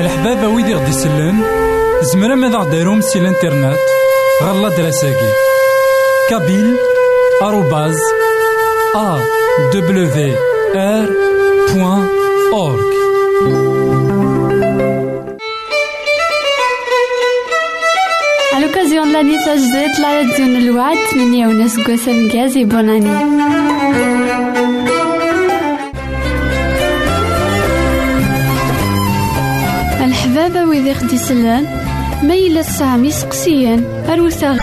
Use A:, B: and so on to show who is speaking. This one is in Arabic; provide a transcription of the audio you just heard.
A: الحبابة ويدي غدي يسلن زمرا ماذا غديرهم سي الانترنت غالا دراساكي كابيل آروباز أ دبليو آر بوان أورك
B: À l'occasion de l'année تجديد la radio الوعد 8 سكواسا مكازي بوناني الحبابة ويدي خدي سلان ما يلا تسعام يسقسيان أروثا.